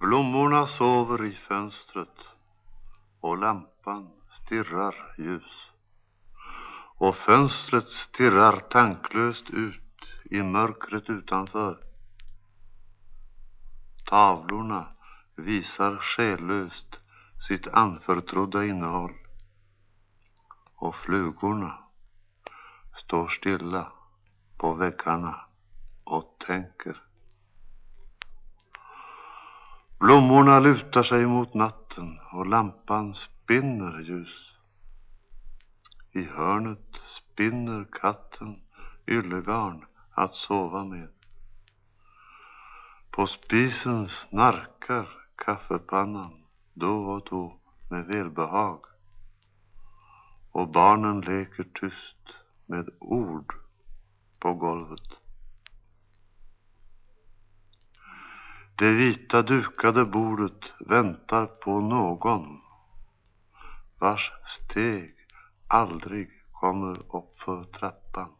Blommorna sover i fönstret och lampan stirrar ljus. Och fönstret stirrar tanklöst ut i mörkret utanför. Tavlorna visar själlöst sitt anförtrodda innehåll. Och flugorna står stilla på väggarna och tänker. Blommorna lutar sig mot natten och lampan spinner ljus. I hörnet spinner katten yllegarn att sova med. På spisen snarkar kaffepannan då och då med välbehag. Och barnen leker tyst med ord på golvet. Det vita dukade bordet väntar på någon vars steg aldrig kommer upp för trappan.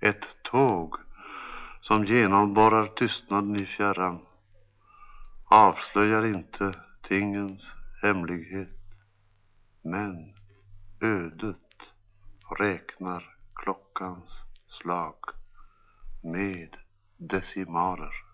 Ett tåg som genomborrar tystnaden i fjärran avslöjar inte tingens hemlighet men ödet räknar klockans slag med Desi Decimolar